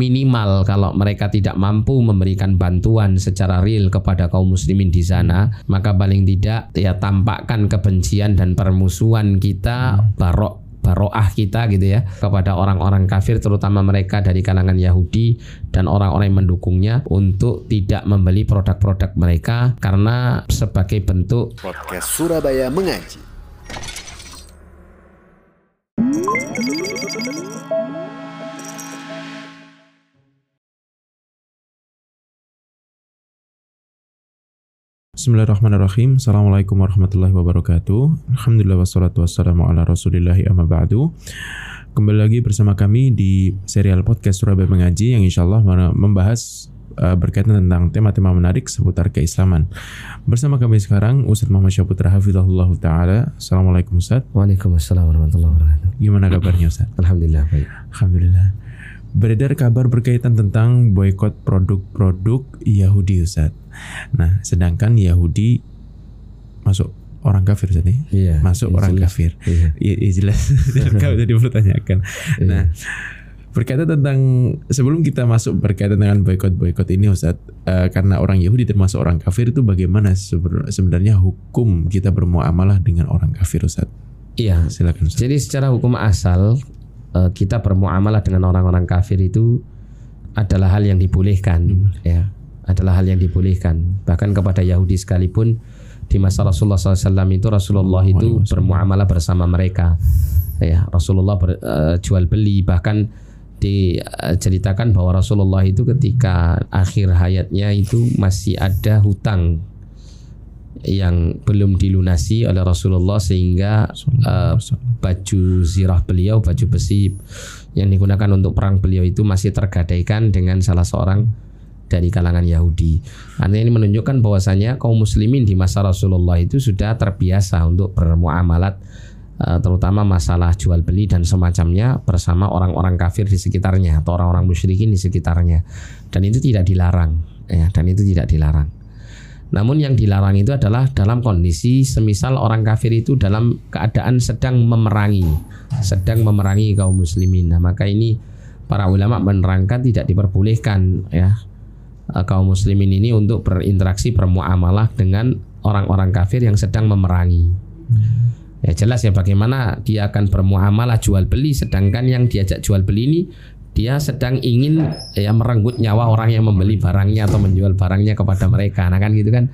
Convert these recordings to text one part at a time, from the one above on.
minimal kalau mereka tidak mampu memberikan bantuan secara real kepada kaum muslimin di sana, maka paling tidak ya tampakkan kebencian dan permusuhan kita barok baroah kita gitu ya kepada orang-orang kafir terutama mereka dari kalangan Yahudi dan orang-orang yang mendukungnya untuk tidak membeli produk-produk mereka karena sebagai bentuk podcast Surabaya mengaji. Bismillahirrahmanirrahim. Assalamualaikum warahmatullahi wabarakatuh. Alhamdulillah wassalatu wassalamu ala rasulillahi amma ba'du. Kembali lagi bersama kami di serial podcast Surabaya Mengaji Yang insya Allah membahas uh, berkaitan tentang tema-tema menarik seputar keislaman. Bersama kami sekarang Ustadz Muhammad Syaputra Hafizahullah Ta'ala. Assalamualaikum Ustadz. Waalaikumsalam warahmatullahi wabarakatuh. Gimana kabarnya Ustadz? Alhamdulillah baik. Alhamdulillah. Beredar kabar berkaitan tentang boykot produk-produk Yahudi Ustaz. Nah, sedangkan Yahudi masuk orang kafir nih. Iya, masuk iya, orang jelas. kafir. Iya. Iya, iya jelas. Kalau tadi perlu tanyakan. Iya. Nah, berkaitan tentang sebelum kita masuk berkaitan dengan boykot-boykot ini Ustaz, eh, karena orang Yahudi termasuk orang kafir itu bagaimana sebenarnya hukum kita bermuamalah dengan orang kafir Ustaz? Iya. Silakan Ustaz. Jadi secara hukum asal eh, kita bermuamalah dengan orang-orang kafir itu adalah hal yang dibolehkan, ya, adalah hal yang dibolehkan. Bahkan kepada Yahudi sekalipun di masa Rasulullah SAW itu Rasulullah itu bermuamalah bersama mereka, ya. Rasulullah ber- eh, jual beli bahkan diceritakan bahwa Rasulullah itu ketika akhir hayatnya itu masih ada hutang yang belum dilunasi oleh Rasulullah sehingga eh, baju zirah beliau, baju besi yang digunakan untuk perang beliau itu masih tergadaikan dengan salah seorang dari kalangan Yahudi. Artinya ini menunjukkan bahwasanya kaum muslimin di masa Rasulullah itu sudah terbiasa untuk bermuamalat eh, terutama masalah jual beli dan semacamnya bersama orang-orang kafir di sekitarnya atau orang-orang musyrikin di sekitarnya. Dan itu tidak dilarang ya, dan itu tidak dilarang. Namun yang dilarang itu adalah dalam kondisi semisal orang kafir itu dalam keadaan sedang memerangi, sedang memerangi kaum muslimin. Nah, maka ini para ulama menerangkan tidak diperbolehkan ya eh, kaum muslimin ini untuk berinteraksi bermuamalah dengan orang-orang kafir yang sedang memerangi. Ya jelas ya bagaimana dia akan bermuamalah jual beli sedangkan yang diajak jual beli ini dia sedang ingin ya merenggut nyawa orang yang membeli barangnya atau menjual barangnya kepada mereka. Nah kan gitu kan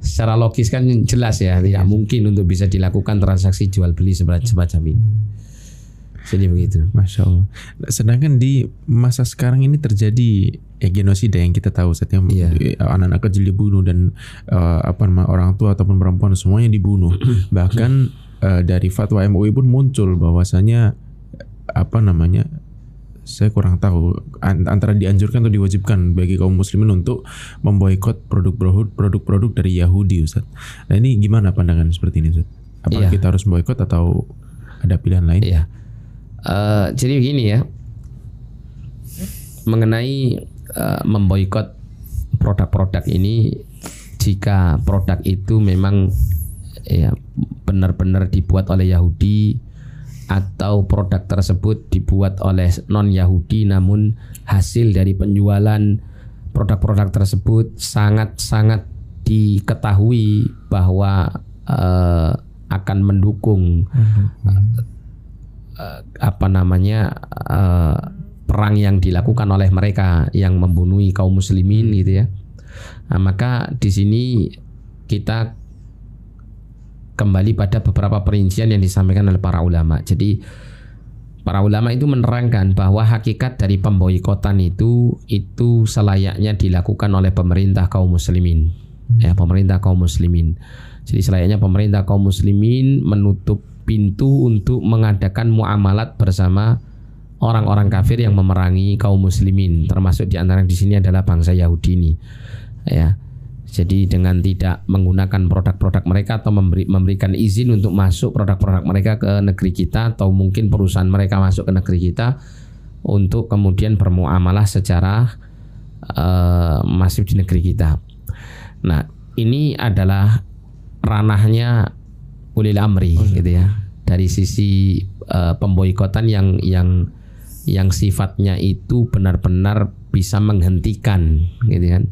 secara logis kan jelas ya tidak mungkin untuk bisa dilakukan transaksi jual beli semacam semacam ini. Jadi begitu. Masya Allah. Sedangkan di masa sekarang ini terjadi ya genosida yang kita tahu saat yang Iya. anak-anak kecil dibunuh dan eh, apa namanya orang tua ataupun perempuan semuanya dibunuh. Bahkan eh, dari fatwa MUI pun muncul bahwasanya apa namanya saya kurang tahu an- antara dianjurkan atau diwajibkan bagi kaum muslimin untuk memboikot produk-produk produk-produk dari Yahudi Ustaz. Nah ini gimana pandangan seperti ini Ustaz? Apakah Iya. kita harus memboikot atau ada pilihan lain? Iya. Eh, jadi begini ya. Mengenai eh, memboikot produk-produk ini jika produk itu memang ya benar-benar dibuat oleh Yahudi atau produk tersebut dibuat oleh non Yahudi namun hasil dari penjualan produk-produk tersebut sangat-sangat diketahui bahwa eh, akan mendukung eh, apa namanya eh, perang yang dilakukan oleh mereka yang membunuhi kaum muslimin gitu ya. Nah, maka di sini kita kembali pada beberapa perincian yang disampaikan oleh para ulama. Jadi para ulama itu menerangkan bahwa hakikat dari pemboikotan itu itu selayaknya dilakukan oleh pemerintah kaum muslimin. Ya, pemerintah kaum muslimin. Jadi selayaknya pemerintah kaum muslimin menutup pintu untuk mengadakan muamalat bersama orang-orang kafir yang memerangi kaum muslimin, termasuk di antara di sini adalah bangsa Yahudi ini. Ya. Jadi dengan tidak menggunakan produk-produk mereka atau memberi, memberikan izin untuk masuk produk-produk mereka ke negeri kita atau mungkin perusahaan mereka masuk ke negeri kita untuk kemudian bermuamalah secara eh, masif di negeri kita. Nah, ini adalah ranahnya ulil amri gitu ya. Dari sisi eh, pemboikotan yang yang yang sifatnya itu benar-benar bisa menghentikan gitu kan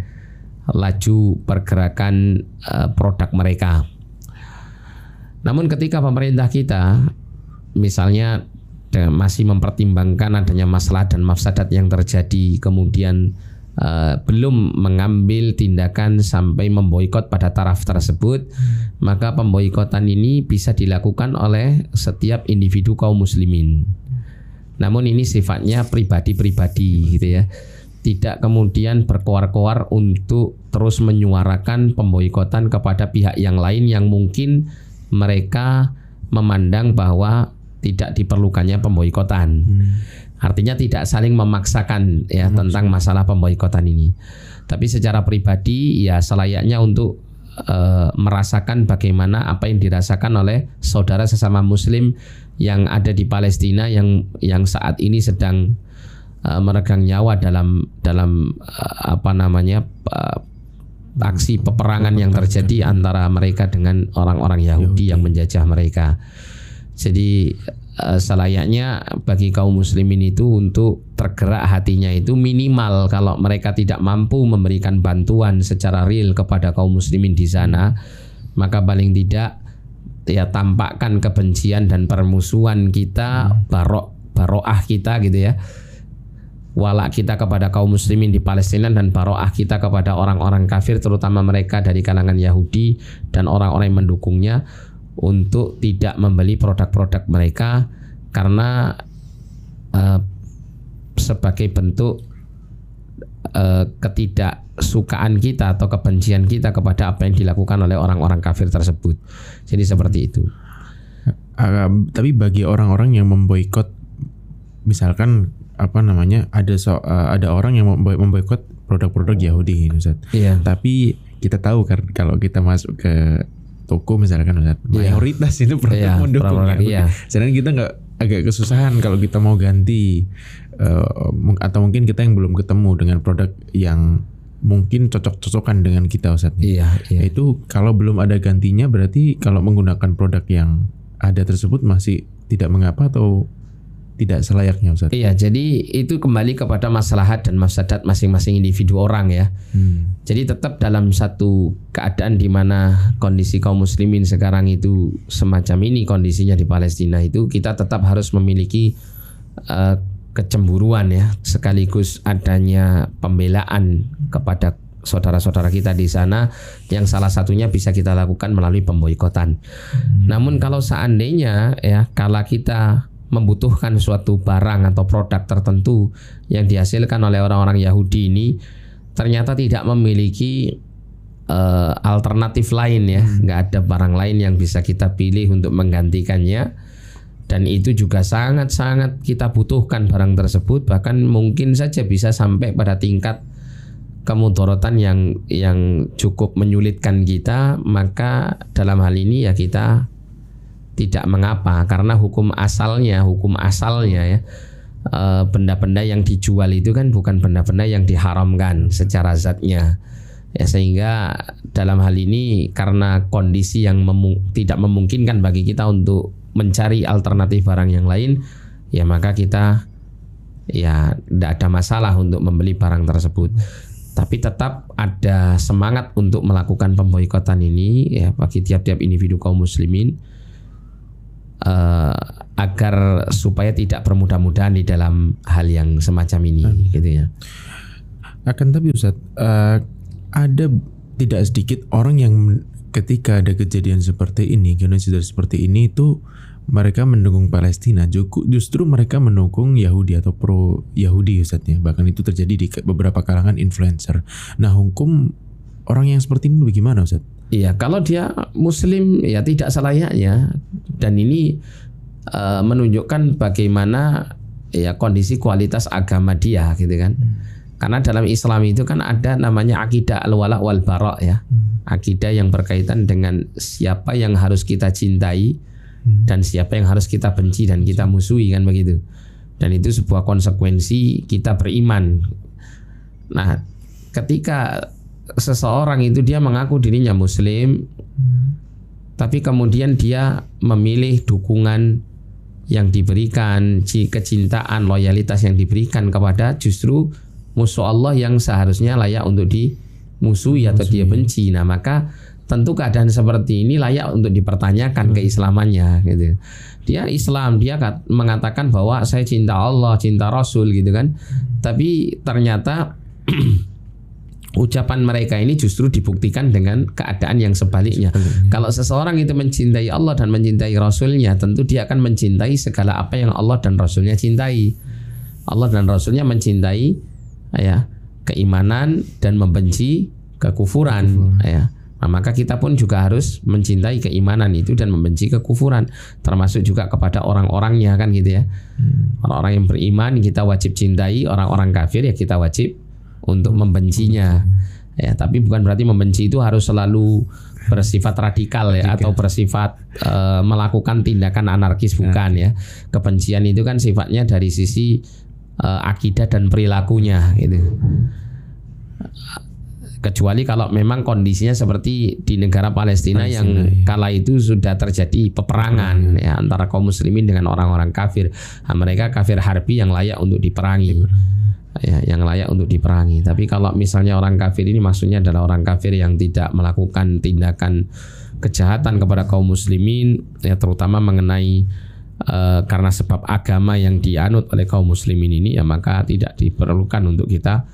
laju pergerakan eh, produk mereka. Namun ketika pemerintah kita misalnya masih mempertimbangkan adanya masalah dan mafsadat yang terjadi kemudian eh, belum mengambil tindakan sampai memboikot pada taraf tersebut maka pemboikotan ini bisa dilakukan oleh setiap individu kaum muslimin. Namun ini sifatnya pribadi-pribadi gitu ya. Tidak kemudian berkoar-koar untuk terus menyuarakan pemboikotan kepada pihak yang lain yang mungkin mereka memandang bahwa tidak diperlukannya pemboikotan. Artinya tidak saling memaksakan ya tentang masalah pemboikotan ini. Tapi secara pribadi ya selayaknya untuk eh, merasakan bagaimana apa yang dirasakan oleh saudara sesama muslim yang ada di Palestina yang yang saat ini sedang eh, meregang nyawa dalam dalam eh, apa namanya eh, aksi peperangan yang terjadi antara mereka dengan orang-orang Yahudi yang menjajah mereka. Jadi selayaknya bagi kaum muslimin itu untuk tergerak hatinya itu minimal kalau mereka tidak mampu memberikan bantuan secara real kepada kaum muslimin di sana, maka paling tidak ya tampakkan kebencian dan permusuhan kita, barok baroah kita gitu ya. Walak kita kepada kaum muslimin di Palestina dan baroah kita kepada orang-orang kafir terutama mereka dari kalangan Yahudi dan orang-orang yang mendukungnya untuk tidak membeli produk-produk mereka karena eh, sebagai bentuk eh, ketidaksukaan kita atau kebencian kita kepada apa yang dilakukan oleh orang-orang kafir tersebut. Jadi seperti itu. Ah, tapi bagi orang-orang yang memboikot misalkan apa namanya ada so, ah, ada orang yang memboikot produk-produk Yahudi Ustaz. Iya. Tapi kita tahu kan kalau kita masuk ke toko misalkan Ustaz, Iya. mayoritas itu produk Iya, mendukung produk, Yahudi. iya. Sedangkan kita nggak agak kesusahan kalau kita mau ganti mung- atau mungkin kita yang belum ketemu dengan produk yang mungkin cocok-cocokan dengan kita Ustaz. Iya, iya. Itu kalau belum ada gantinya berarti kalau menggunakan produk yang ada tersebut masih tidak mengapa atau tidak selayaknya Ustaz. Iya, jadi itu kembali kepada maslahat dan mafsadat masing-masing individu orang ya. Hmm. Jadi tetap dalam satu keadaan di mana kondisi kaum muslimin sekarang itu semacam ini kondisinya di Palestina itu kita tetap harus memiliki eh, kecemburuan ya sekaligus adanya pembelaan kepada saudara-saudara kita di sana yang salah satunya bisa kita lakukan melalui pemboikotan. Namun kalau seandainya ya kala kita membutuhkan suatu barang atau produk tertentu yang dihasilkan oleh orang-orang Yahudi ini ternyata tidak memiliki eh, alternatif lain ya, nggak ada barang lain yang bisa kita pilih untuk menggantikannya. Dan itu juga sangat-sangat kita butuhkan barang tersebut. Bahkan mungkin saja bisa sampai pada tingkat kemudorotan yang yang cukup menyulitkan kita. Maka dalam hal ini ya kita tidak mengapa karena hukum asalnya hukum asalnya ya eh, benda-benda yang dijual itu kan bukan benda-benda yang diharamkan secara zatnya. Ya sehingga dalam hal ini karena kondisi yang memu- tidak memungkinkan bagi kita untuk mencari alternatif barang yang lain ya maka kita ya tidak ada masalah untuk membeli barang tersebut. Tapi tetap ada semangat untuk melakukan pemboikotan ini ya bagi tiap-tiap individu kaum muslimin eh, agar supaya tidak bermudah-mudahan di dalam hal yang semacam ini gitu ya. Akan tapi Ustaz, eh, ada tidak sedikit orang yang ketika ada kejadian seperti ini, genosida seperti ini itu mereka mendukung Palestina, justru mereka mendukung Yahudi atau pro Yahudi Ustaz ya. Bahkan itu terjadi di beberapa kalangan influencer. Nah, hukum orang yang seperti ini bagaimana Ustaz? Iya, kalau dia muslim ya tidak selayaknya dan ini eh, menunjukkan bagaimana ya kondisi kualitas agama dia gitu kan. Karena dalam Islam itu kan ada namanya akidah al-wala wal bara ya. Akidah yang berkaitan dengan siapa yang harus kita cintai dan siapa yang harus kita benci dan kita musuhi kan begitu. Dan itu sebuah konsekuensi kita beriman. Nah, ketika seseorang itu dia mengaku dirinya muslim tapi kemudian dia memilih dukungan yang diberikan, ci- kecintaan, loyalitas yang diberikan kepada justru musuh Allah yang seharusnya layak untuk dimusuhi atau dia benci. Nah, maka tentu keadaan seperti ini layak untuk dipertanyakan keislamannya gitu. Dia Islam, dia mengatakan bahwa saya cinta Allah, cinta Rasul gitu kan. Tapi ternyata ucapan mereka ini justru dibuktikan dengan keadaan yang sebaliknya. Kalau seseorang itu mencintai Allah dan mencintai Rasulnya, tentu dia akan mencintai segala apa yang Allah dan Rasulnya cintai. Allah dan Rasulnya mencintai ya keimanan dan membenci kekufuran. Ya. Nah, maka kita pun juga harus mencintai keimanan itu dan membenci kekufuran, termasuk juga kepada orang-orangnya kan gitu ya. Orang-orang yang beriman kita wajib cintai, orang-orang kafir ya kita wajib untuk membencinya. Ya, tapi bukan berarti membenci itu harus selalu bersifat radikal ya atau bersifat eh, melakukan tindakan anarkis bukan ya. Kebencian itu kan sifatnya dari sisi eh, akidah dan perilakunya gitu. Kecuali kalau memang kondisinya seperti di negara Palestina, yang Palestina, iya. kala itu sudah terjadi peperangan ya antara kaum muslimin dengan orang-orang kafir. Nah, mereka kafir harbi yang layak untuk diperangi. Ya, yang layak untuk diperangi. Tapi kalau misalnya orang kafir ini maksudnya adalah orang kafir yang tidak melakukan tindakan kejahatan kepada kaum muslimin ya terutama mengenai eh, karena sebab agama yang dianut oleh kaum muslimin ini ya maka tidak diperlukan untuk kita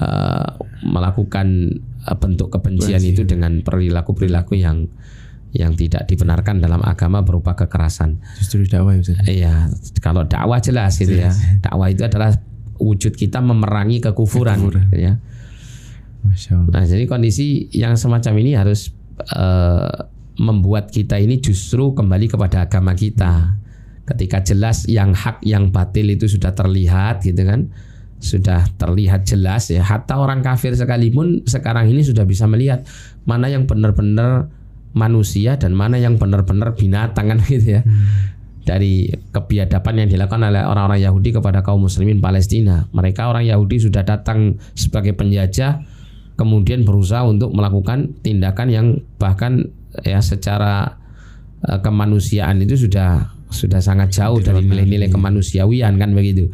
eh, melakukan eh, bentuk kebencian itu dengan perilaku-perilaku yang yang tidak dibenarkan dalam agama berupa kekerasan. Justru dakwah ya. Iya, kalau dakwah jelas gitu ya. Dakwah itu adalah wujud kita memerangi kekufuran, Kekufuran. ya. Masya Allah. Nah, jadi kondisi yang semacam ini harus eh, membuat kita ini justru kembali kepada agama kita. Ketika jelas yang hak yang batil itu sudah terlihat gitu kan. Sudah terlihat jelas ya. Hatta orang kafir sekalipun sekarang ini sudah bisa melihat mana yang benar-benar manusia dan mana yang benar-benar binatang kan gitu ya. Dari kebiadaban yang dilakukan oleh orang-orang Yahudi kepada kaum muslimin Palestina. Mereka orang Yahudi sudah datang sebagai penjajah kemudian berusaha untuk melakukan tindakan yang bahkan ya secara eh, kemanusiaan itu sudah sudah sangat jauh dari nilai-nilai kemanusiawian kan begitu.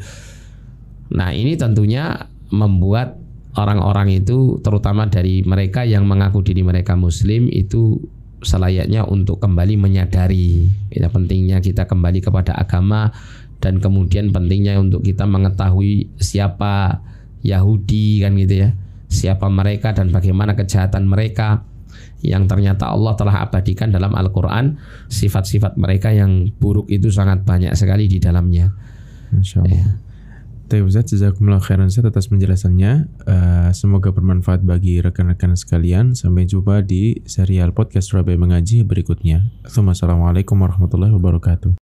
Nah, ini tentunya membuat orang-orang itu terutama dari mereka yang mengaku diri mereka muslim itu selayaknya untuk kembali menyadari ya, pentingnya kita kembali kepada agama dan kemudian pentingnya untuk kita mengetahui siapa Yahudi kan gitu ya siapa mereka dan bagaimana kejahatan mereka yang ternyata Allah telah abadikan dalam Al-Quran sifat-sifat mereka yang buruk itu sangat banyak sekali di dalamnya Masya Allah. Ya. Tapi Ustaz, jazakumullah khairan Ustaz atas penjelasannya. Eh, semoga bermanfaat bagi rekan-rekan sekalian. Sampai jumpa di serial podcast Surabaya Mengaji berikutnya. Assalamualaikum warahmatullahi wabarakatuh.